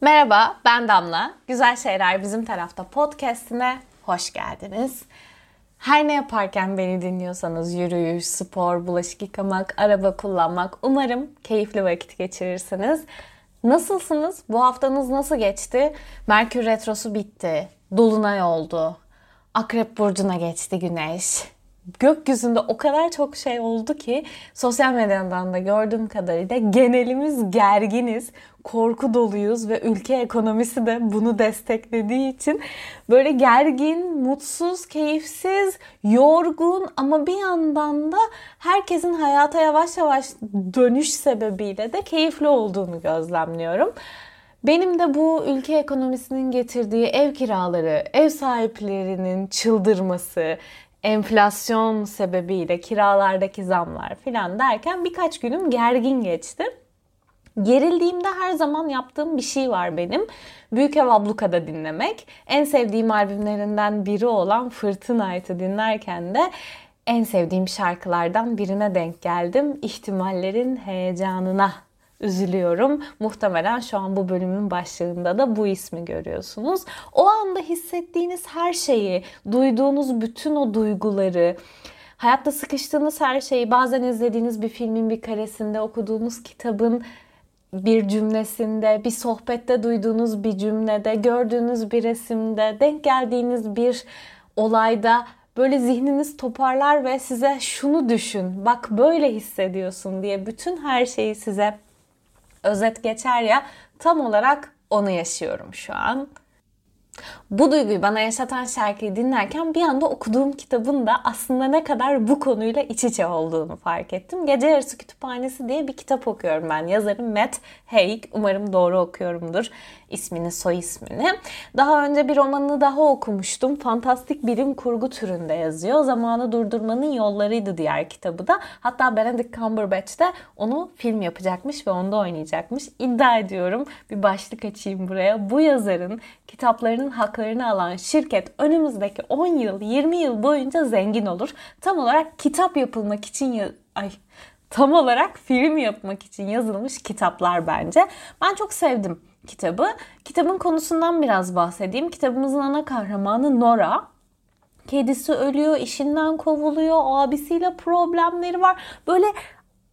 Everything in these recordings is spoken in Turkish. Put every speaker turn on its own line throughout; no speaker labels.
Merhaba, ben Damla. Güzel Şeyler Bizim Tarafta podcastine hoş geldiniz. Her ne yaparken beni dinliyorsanız yürüyüş, spor, bulaşık yıkamak, araba kullanmak umarım keyifli vakit geçirirsiniz. Nasılsınız? Bu haftanız nasıl geçti? Merkür Retrosu bitti. Dolunay oldu. Akrep Burcu'na geçti Güneş gökyüzünde o kadar çok şey oldu ki sosyal medyadan da gördüğüm kadarıyla genelimiz gerginiz, korku doluyuz ve ülke ekonomisi de bunu desteklediği için böyle gergin, mutsuz, keyifsiz, yorgun ama bir yandan da herkesin hayata yavaş yavaş dönüş sebebiyle de keyifli olduğunu gözlemliyorum. Benim de bu ülke ekonomisinin getirdiği ev kiraları, ev sahiplerinin çıldırması, enflasyon sebebiyle kiralardaki zamlar filan derken birkaç günüm gergin geçti. Gerildiğimde her zaman yaptığım bir şey var benim. Büyük Ev Abluka'da dinlemek. En sevdiğim albümlerinden biri olan Fırtınayt'ı dinlerken de en sevdiğim şarkılardan birine denk geldim. İhtimallerin heyecanına üzülüyorum. Muhtemelen şu an bu bölümün başlığında da bu ismi görüyorsunuz. O anda hissettiğiniz her şeyi, duyduğunuz bütün o duyguları, hayatta sıkıştığınız her şeyi, bazen izlediğiniz bir filmin bir karesinde, okuduğunuz kitabın bir cümlesinde, bir sohbette duyduğunuz bir cümlede, gördüğünüz bir resimde, denk geldiğiniz bir olayda böyle zihniniz toparlar ve size şunu düşün, bak böyle hissediyorsun diye bütün her şeyi size özet geçer ya tam olarak onu yaşıyorum şu an. Bu duyguyu bana yaşatan şarkıyı dinlerken bir anda okuduğum kitabın da aslında ne kadar bu konuyla iç içe olduğunu fark ettim. Gece Yarısı Kütüphanesi diye bir kitap okuyorum ben. Yazarım Matt Haig. Umarım doğru okuyorumdur ismini, soy ismini. Daha önce bir romanını daha okumuştum. Fantastik bilim kurgu türünde yazıyor. Zamanı durdurmanın yollarıydı diğer kitabı da. Hatta Benedict Cumberbatch de onu film yapacakmış ve onda oynayacakmış. İddia ediyorum bir başlık açayım buraya. Bu yazarın kitaplarının haklarını alan şirket önümüzdeki 10 yıl, 20 yıl boyunca zengin olur. Tam olarak kitap yapılmak için ay tam olarak film yapmak için yazılmış kitaplar bence. Ben çok sevdim kitabı. Kitabın konusundan biraz bahsedeyim. Kitabımızın ana kahramanı Nora. Kedisi ölüyor, işinden kovuluyor, abisiyle problemleri var. Böyle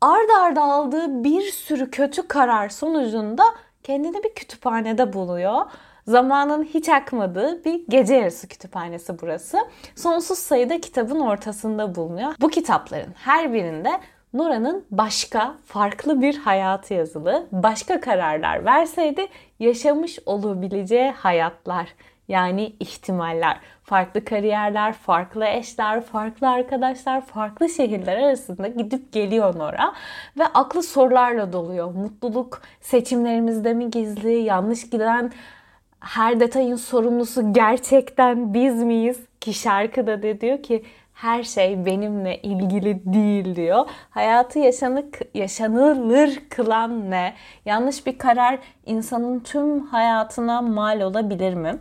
ard arda aldığı bir sürü kötü karar sonucunda kendini bir kütüphanede buluyor. Zamanın hiç akmadığı bir gece yarısı kütüphanesi burası. Sonsuz sayıda kitabın ortasında bulunuyor. Bu kitapların her birinde Nora'nın başka, farklı bir hayatı yazılı. Başka kararlar verseydi yaşamış olabileceği hayatlar yani ihtimaller, farklı kariyerler, farklı eşler, farklı arkadaşlar, farklı şehirler arasında gidip geliyor Nora ve aklı sorularla doluyor. Mutluluk seçimlerimizde mi gizli, yanlış giden her detayın sorumlusu gerçekten biz miyiz? Ki şarkıda da diyor ki her şey benimle ilgili değil diyor. Hayatı yaşanık, yaşanılır kılan ne? Yanlış bir karar insanın tüm hayatına mal olabilir mi?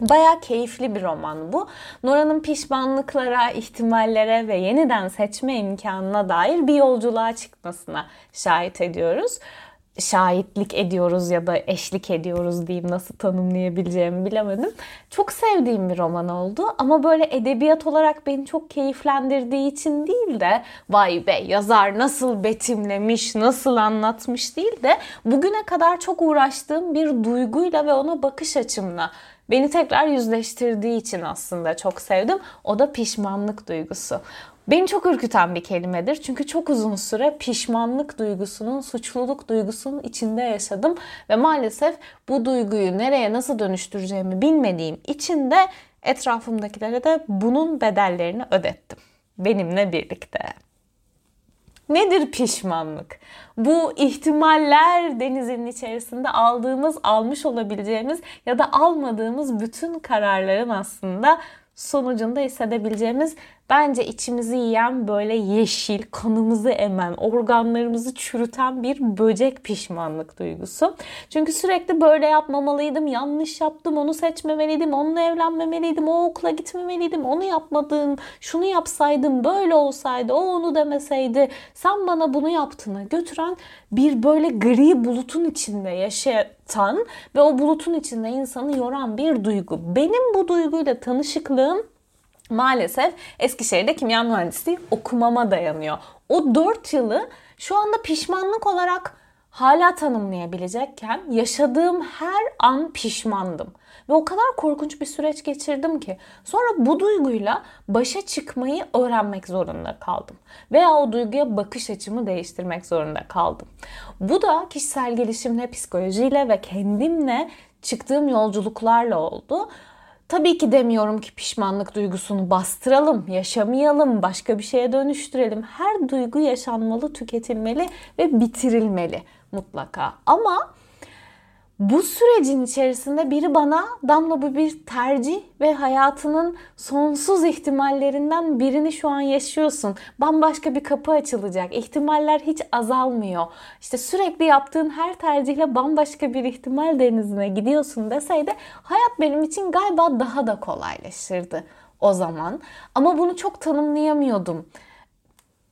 Baya keyifli bir roman bu. Nora'nın pişmanlıklara, ihtimallere ve yeniden seçme imkanına dair bir yolculuğa çıkmasına şahit ediyoruz şahitlik ediyoruz ya da eşlik ediyoruz diyeyim nasıl tanımlayabileceğimi bilemedim. Çok sevdiğim bir roman oldu ama böyle edebiyat olarak beni çok keyiflendirdiği için değil de vay be yazar nasıl betimlemiş, nasıl anlatmış değil de bugüne kadar çok uğraştığım bir duyguyla ve ona bakış açımla beni tekrar yüzleştirdiği için aslında çok sevdim. O da pişmanlık duygusu. Beni çok ürküten bir kelimedir. Çünkü çok uzun süre pişmanlık duygusunun, suçluluk duygusunun içinde yaşadım. Ve maalesef bu duyguyu nereye nasıl dönüştüreceğimi bilmediğim için de etrafımdakilere de bunun bedellerini ödettim. Benimle birlikte. Nedir pişmanlık? Bu ihtimaller denizinin içerisinde aldığımız, almış olabileceğimiz ya da almadığımız bütün kararların aslında sonucunda hissedebileceğimiz bence içimizi yiyen böyle yeşil, kanımızı emen, organlarımızı çürüten bir böcek pişmanlık duygusu. Çünkü sürekli böyle yapmamalıydım, yanlış yaptım, onu seçmemeliydim, onunla evlenmemeliydim, o okula gitmemeliydim, onu yapmadım, şunu yapsaydım, böyle olsaydı, o onu demeseydi, sen bana bunu yaptığına götüren bir böyle gri bulutun içinde yaşatan ve o bulutun içinde insanı yoran bir duygu. Benim bu duyguyla tanışıklığım maalesef Eskişehir'de kimya mühendisliği okumama dayanıyor. O 4 yılı şu anda pişmanlık olarak hala tanımlayabilecekken yaşadığım her an pişmandım. Ve o kadar korkunç bir süreç geçirdim ki sonra bu duyguyla başa çıkmayı öğrenmek zorunda kaldım. Veya o duyguya bakış açımı değiştirmek zorunda kaldım. Bu da kişisel gelişimle, psikolojiyle ve kendimle çıktığım yolculuklarla oldu. Tabii ki demiyorum ki pişmanlık duygusunu bastıralım, yaşamayalım, başka bir şeye dönüştürelim. Her duygu yaşanmalı, tüketilmeli ve bitirilmeli mutlaka. Ama bu sürecin içerisinde biri bana Damla bu bir tercih ve hayatının sonsuz ihtimallerinden birini şu an yaşıyorsun. Bambaşka bir kapı açılacak. İhtimaller hiç azalmıyor. İşte sürekli yaptığın her tercihle bambaşka bir ihtimal denizine gidiyorsun deseydi hayat benim için galiba daha da kolaylaşırdı o zaman. Ama bunu çok tanımlayamıyordum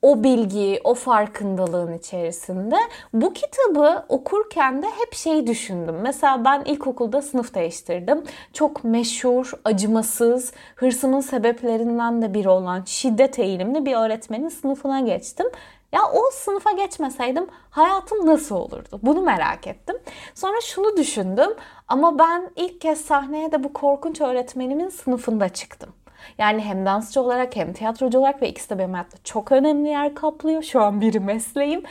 o bilgi, o farkındalığın içerisinde. Bu kitabı okurken de hep şeyi düşündüm. Mesela ben ilkokulda sınıf değiştirdim. Çok meşhur, acımasız, hırsımın sebeplerinden de biri olan şiddet eğilimli bir öğretmenin sınıfına geçtim. Ya o sınıfa geçmeseydim hayatım nasıl olurdu? Bunu merak ettim. Sonra şunu düşündüm ama ben ilk kez sahneye de bu korkunç öğretmenimin sınıfında çıktım. Yani hem dansçı olarak hem tiyatrocu olarak ve ikisi de benim hayatta çok önemli yer kaplıyor. Şu an biri mesleğim.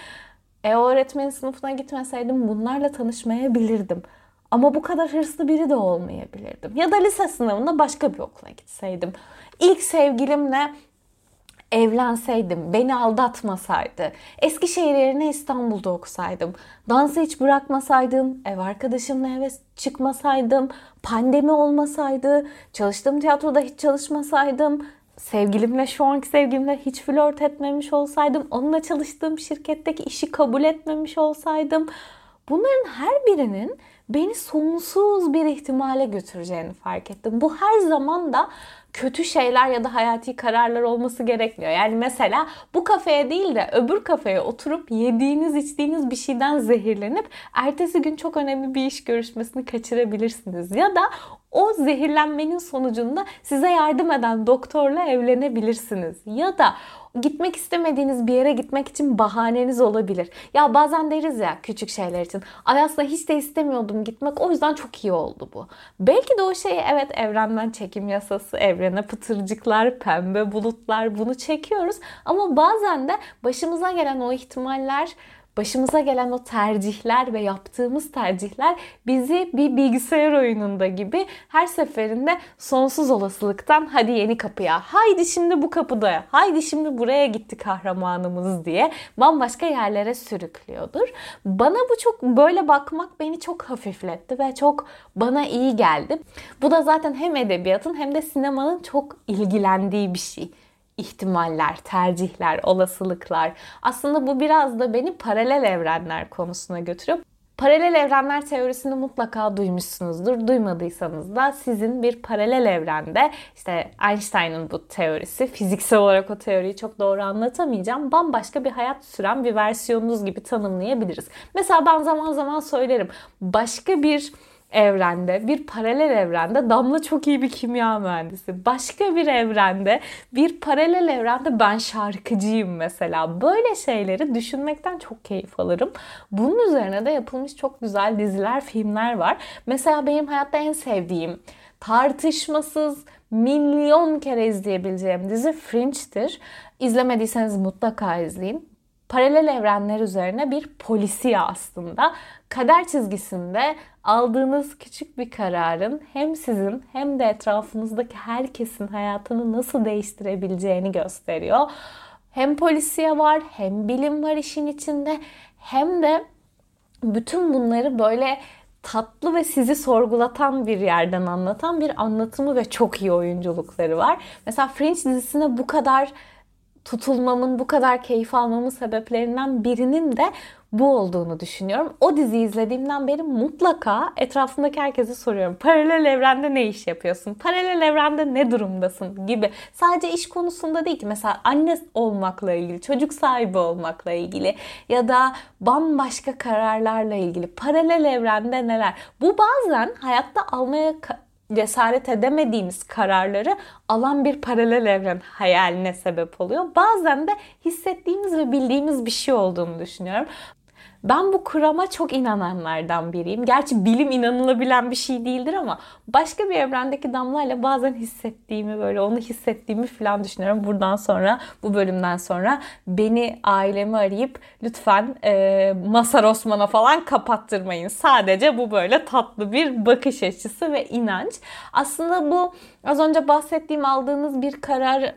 E o öğretmenin sınıfına gitmeseydim bunlarla tanışmayabilirdim. Ama bu kadar hırslı biri de olmayabilirdim. Ya da lise sınavında başka bir okula gitseydim. İlk sevgilimle evlenseydim, beni aldatmasaydı, Eskişehir yerine İstanbul'da okusaydım, dansı hiç bırakmasaydım, ev arkadaşımla eve çıkmasaydım, pandemi olmasaydı, çalıştığım tiyatroda hiç çalışmasaydım, sevgilimle şu anki sevgilimle hiç flört etmemiş olsaydım, onunla çalıştığım şirketteki işi kabul etmemiş olsaydım, bunların her birinin beni sonsuz bir ihtimale götüreceğini fark ettim. Bu her zaman da kötü şeyler ya da hayati kararlar olması gerekmiyor. Yani mesela bu kafeye değil de öbür kafeye oturup yediğiniz içtiğiniz bir şeyden zehirlenip ertesi gün çok önemli bir iş görüşmesini kaçırabilirsiniz. Ya da o zehirlenmenin sonucunda size yardım eden doktorla evlenebilirsiniz. Ya da gitmek istemediğiniz bir yere gitmek için bahaneniz olabilir. Ya bazen deriz ya küçük şeyler için. Ay aslında hiç de istemiyordum gitmek. O yüzden çok iyi oldu bu. Belki de o şeyi evet evrenden çekim yasası, evrene pıtırcıklar, pembe bulutlar bunu çekiyoruz. Ama bazen de başımıza gelen o ihtimaller başımıza gelen o tercihler ve yaptığımız tercihler bizi bir bilgisayar oyununda gibi her seferinde sonsuz olasılıktan hadi yeni kapıya, haydi şimdi bu kapıda, haydi şimdi buraya gitti kahramanımız diye bambaşka yerlere sürüklüyordur. Bana bu çok böyle bakmak beni çok hafifletti ve çok bana iyi geldi. Bu da zaten hem edebiyatın hem de sinemanın çok ilgilendiği bir şey ihtimaller, tercihler, olasılıklar. Aslında bu biraz da beni paralel evrenler konusuna götürüyor. Paralel evrenler teorisini mutlaka duymuşsunuzdur. Duymadıysanız da sizin bir paralel evrende işte Einstein'ın bu teorisi, fiziksel olarak o teoriyi çok doğru anlatamayacağım. Bambaşka bir hayat süren bir versiyonunuz gibi tanımlayabiliriz. Mesela ben zaman zaman söylerim. Başka bir evrende, bir paralel evrende Damla çok iyi bir kimya mühendisi. Başka bir evrende, bir paralel evrende ben şarkıcıyım mesela. Böyle şeyleri düşünmekten çok keyif alırım. Bunun üzerine de yapılmış çok güzel diziler, filmler var. Mesela benim hayatta en sevdiğim tartışmasız milyon kere izleyebileceğim dizi Fringe'tir. İzlemediyseniz mutlaka izleyin paralel evrenler üzerine bir polisiye aslında. Kader çizgisinde aldığınız küçük bir kararın hem sizin hem de etrafınızdaki herkesin hayatını nasıl değiştirebileceğini gösteriyor. Hem polisiye var, hem bilim var işin içinde, hem de bütün bunları böyle tatlı ve sizi sorgulatan bir yerden anlatan bir anlatımı ve çok iyi oyunculukları var. Mesela Fringe dizisine bu kadar tutulmamın, bu kadar keyif almamın sebeplerinden birinin de bu olduğunu düşünüyorum. O diziyi izlediğimden beri mutlaka etrafındaki herkese soruyorum. Paralel evrende ne iş yapıyorsun? Paralel evrende ne durumdasın? Gibi. Sadece iş konusunda değil ki. Mesela anne olmakla ilgili, çocuk sahibi olmakla ilgili ya da bambaşka kararlarla ilgili. Paralel evrende neler? Bu bazen hayatta almaya cesaret edemediğimiz kararları alan bir paralel evren hayaline sebep oluyor. Bazen de hissettiğimiz ve bildiğimiz bir şey olduğunu düşünüyorum. Ben bu kurama çok inananlardan biriyim. Gerçi bilim inanılabilen bir şey değildir ama başka bir evrendeki damlayla bazen hissettiğimi böyle onu hissettiğimi falan düşünüyorum. Buradan sonra bu bölümden sonra beni ailemi arayıp lütfen e, Masar Osman'a falan kapattırmayın. Sadece bu böyle tatlı bir bakış açısı ve inanç. Aslında bu az önce bahsettiğim aldığınız bir karar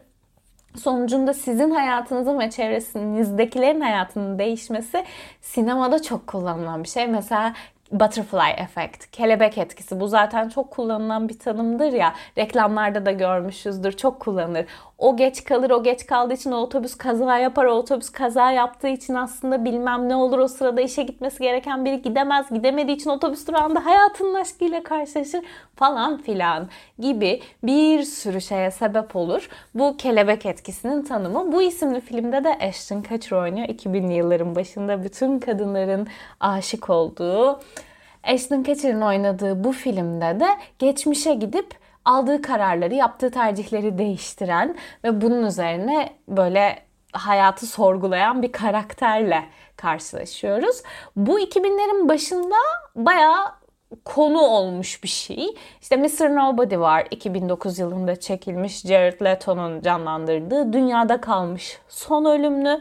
sonucunda sizin hayatınızın ve çevresinizdekilerin hayatının değişmesi sinemada çok kullanılan bir şey. Mesela butterfly effect, kelebek etkisi. Bu zaten çok kullanılan bir tanımdır ya. Reklamlarda da görmüşüzdür. Çok kullanılır. O geç kalır, o geç kaldığı için o otobüs kaza yapar. O otobüs kaza yaptığı için aslında bilmem ne olur. O sırada işe gitmesi gereken biri gidemez. Gidemediği için otobüs durağında hayatının aşkıyla karşılaşır falan filan gibi bir sürü şeye sebep olur. Bu kelebek etkisinin tanımı. Bu isimli filmde de Ashton Kutcher oynuyor. 2000'li yılların başında bütün kadınların aşık olduğu Ashton Kutcher'ın oynadığı bu filmde de geçmişe gidip aldığı kararları, yaptığı tercihleri değiştiren ve bunun üzerine böyle hayatı sorgulayan bir karakterle karşılaşıyoruz. Bu 2000'lerin başında bayağı konu olmuş bir şey. İşte Mr. Nobody var 2009 yılında çekilmiş Jared Leto'nun canlandırdığı Dünyada Kalmış Son Ölümlü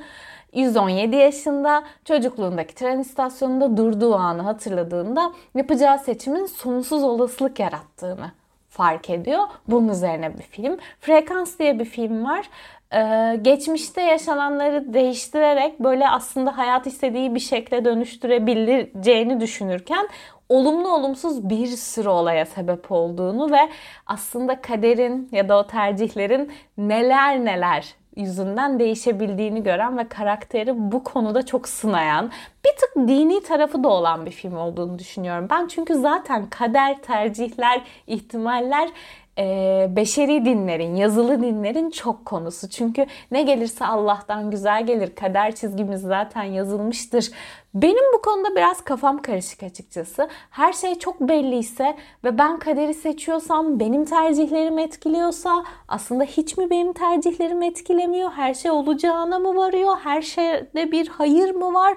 117 yaşında çocukluğundaki tren istasyonunda durduğu anı hatırladığında yapacağı seçimin sonsuz olasılık yarattığını fark ediyor. Bunun üzerine bir film. Frekans diye bir film var. Ee, geçmişte yaşananları değiştirerek böyle aslında hayat istediği bir şekle dönüştürebileceğini düşünürken olumlu olumsuz bir sürü olaya sebep olduğunu ve aslında kaderin ya da o tercihlerin neler neler yüzünden değişebildiğini gören ve karakteri bu konuda çok sınayan, bir tık dini tarafı da olan bir film olduğunu düşünüyorum. Ben çünkü zaten kader, tercihler, ihtimaller e, beşeri dinlerin, yazılı dinlerin çok konusu. Çünkü ne gelirse Allah'tan güzel gelir. Kader çizgimiz zaten yazılmıştır. Benim bu konuda biraz kafam karışık açıkçası. Her şey çok belliyse ve ben kaderi seçiyorsam, benim tercihlerim etkiliyorsa aslında hiç mi benim tercihlerim etkilemiyor? Her şey olacağına mı varıyor? Her şeyde bir hayır mı var?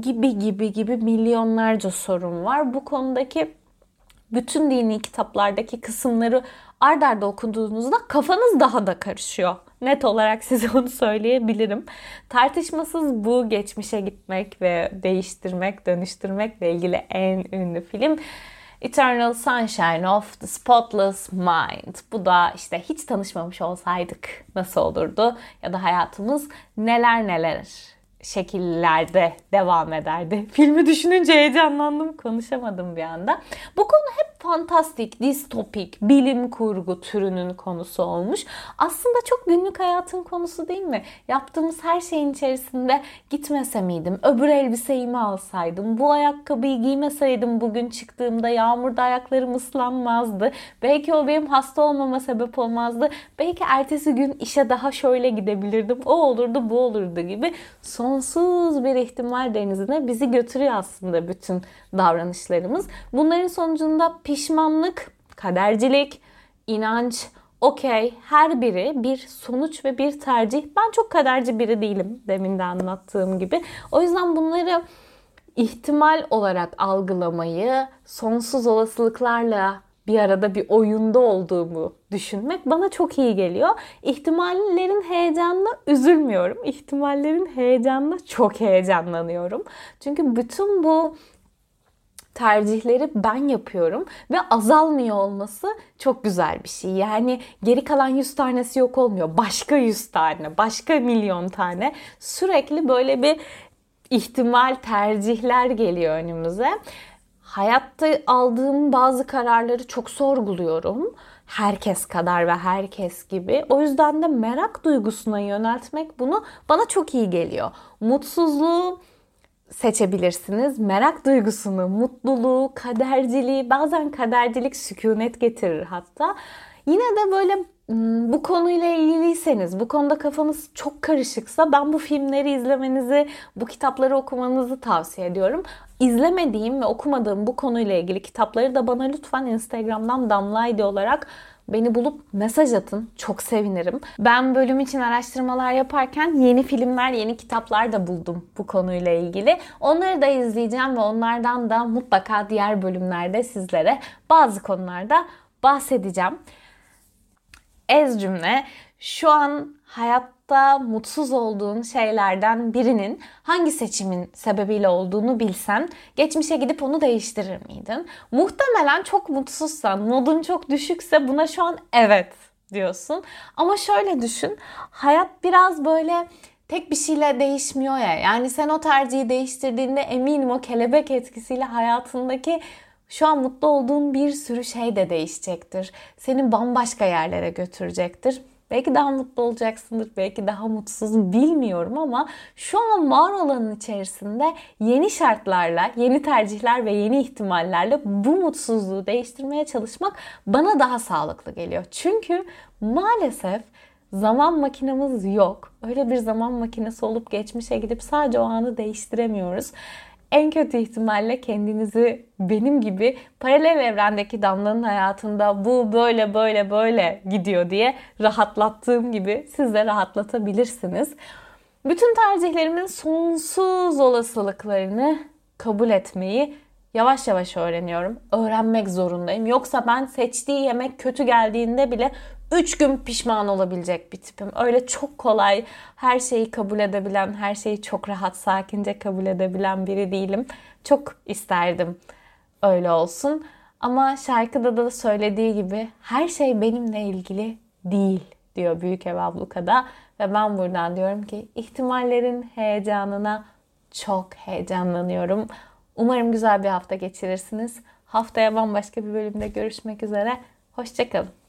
Gibi gibi gibi milyonlarca sorun var. Bu konudaki bütün dini kitaplardaki kısımları ard arda okuduğunuzda kafanız daha da karışıyor. Net olarak size onu söyleyebilirim. Tartışmasız bu geçmişe gitmek ve değiştirmek, dönüştürmekle ilgili en ünlü film. Eternal Sunshine of the Spotless Mind. Bu da işte hiç tanışmamış olsaydık nasıl olurdu? Ya da hayatımız neler neler şekillerde devam ederdi. Filmi düşününce heyecanlandım, konuşamadım bir anda. Bu konu hep fantastik, distopik, bilim kurgu türünün konusu olmuş. Aslında çok günlük hayatın konusu değil mi? Yaptığımız her şeyin içerisinde gitmese miydim? Öbür elbiseyi mi alsaydım? Bu ayakkabıyı giymeseydim bugün çıktığımda yağmurda ayaklarım ıslanmazdı. Belki o benim hasta olmama sebep olmazdı. Belki ertesi gün işe daha şöyle gidebilirdim. O olurdu, bu olurdu gibi sonsuz bir ihtimal denizine bizi götürüyor aslında bütün davranışlarımız. Bunların sonucunda pişmanlık, kadercilik, inanç, okey her biri bir sonuç ve bir tercih. Ben çok kaderci biri değilim demin de anlattığım gibi. O yüzden bunları ihtimal olarak algılamayı, sonsuz olasılıklarla bir arada bir oyunda olduğumu düşünmek bana çok iyi geliyor. İhtimallerin heyecanına üzülmüyorum. İhtimallerin heyecanına çok heyecanlanıyorum. Çünkü bütün bu tercihleri ben yapıyorum ve azalmıyor olması çok güzel bir şey. Yani geri kalan 100 tanesi yok olmuyor. Başka 100 tane, başka milyon tane sürekli böyle bir ihtimal tercihler geliyor önümüze. hayatta aldığım bazı kararları çok sorguluyorum. Herkes kadar ve herkes gibi. O yüzden de merak duygusuna yöneltmek bunu bana çok iyi geliyor. Mutsuzluğu seçebilirsiniz. Merak duygusunu, mutluluğu, kaderciliği, bazen kadercilik sükunet getirir hatta. Yine de böyle hmm, bu konuyla ilgiliyseniz, bu konuda kafanız çok karışıksa ben bu filmleri izlemenizi, bu kitapları okumanızı tavsiye ediyorum. İzlemediğim ve okumadığım bu konuyla ilgili kitapları da bana lütfen Instagram'dan Damlaydı olarak beni bulup mesaj atın. Çok sevinirim. Ben bölüm için araştırmalar yaparken yeni filmler, yeni kitaplar da buldum bu konuyla ilgili. Onları da izleyeceğim ve onlardan da mutlaka diğer bölümlerde sizlere bazı konularda bahsedeceğim. Ez cümle şu an hayatta mutsuz olduğun şeylerden birinin hangi seçimin sebebiyle olduğunu bilsen geçmişe gidip onu değiştirir miydin? Muhtemelen çok mutsuzsan, modun çok düşükse buna şu an evet diyorsun. Ama şöyle düşün. Hayat biraz böyle tek bir şeyle değişmiyor ya. Yani sen o tercihi değiştirdiğinde eminim o kelebek etkisiyle hayatındaki şu an mutlu olduğun bir sürü şey de değişecektir. Seni bambaşka yerlere götürecektir. Belki daha mutlu olacaksındır, belki daha mutsuz bilmiyorum ama şu an var olanın içerisinde yeni şartlarla, yeni tercihler ve yeni ihtimallerle bu mutsuzluğu değiştirmeye çalışmak bana daha sağlıklı geliyor. Çünkü maalesef zaman makinemiz yok. Öyle bir zaman makinesi olup geçmişe gidip sadece o anı değiştiremiyoruz en kötü ihtimalle kendinizi benim gibi paralel evrendeki Damla'nın hayatında bu böyle böyle böyle gidiyor diye rahatlattığım gibi siz de rahatlatabilirsiniz. Bütün tercihlerimin sonsuz olasılıklarını kabul etmeyi yavaş yavaş öğreniyorum. Öğrenmek zorundayım. Yoksa ben seçtiği yemek kötü geldiğinde bile 3 gün pişman olabilecek bir tipim. Öyle çok kolay her şeyi kabul edebilen, her şeyi çok rahat, sakince kabul edebilen biri değilim. Çok isterdim öyle olsun. Ama şarkıda da söylediği gibi her şey benimle ilgili değil diyor Büyük Ev Abluka'da. Ve ben buradan diyorum ki ihtimallerin heyecanına çok heyecanlanıyorum. Umarım güzel bir hafta geçirirsiniz. Haftaya bambaşka bir bölümde görüşmek üzere. Hoşçakalın.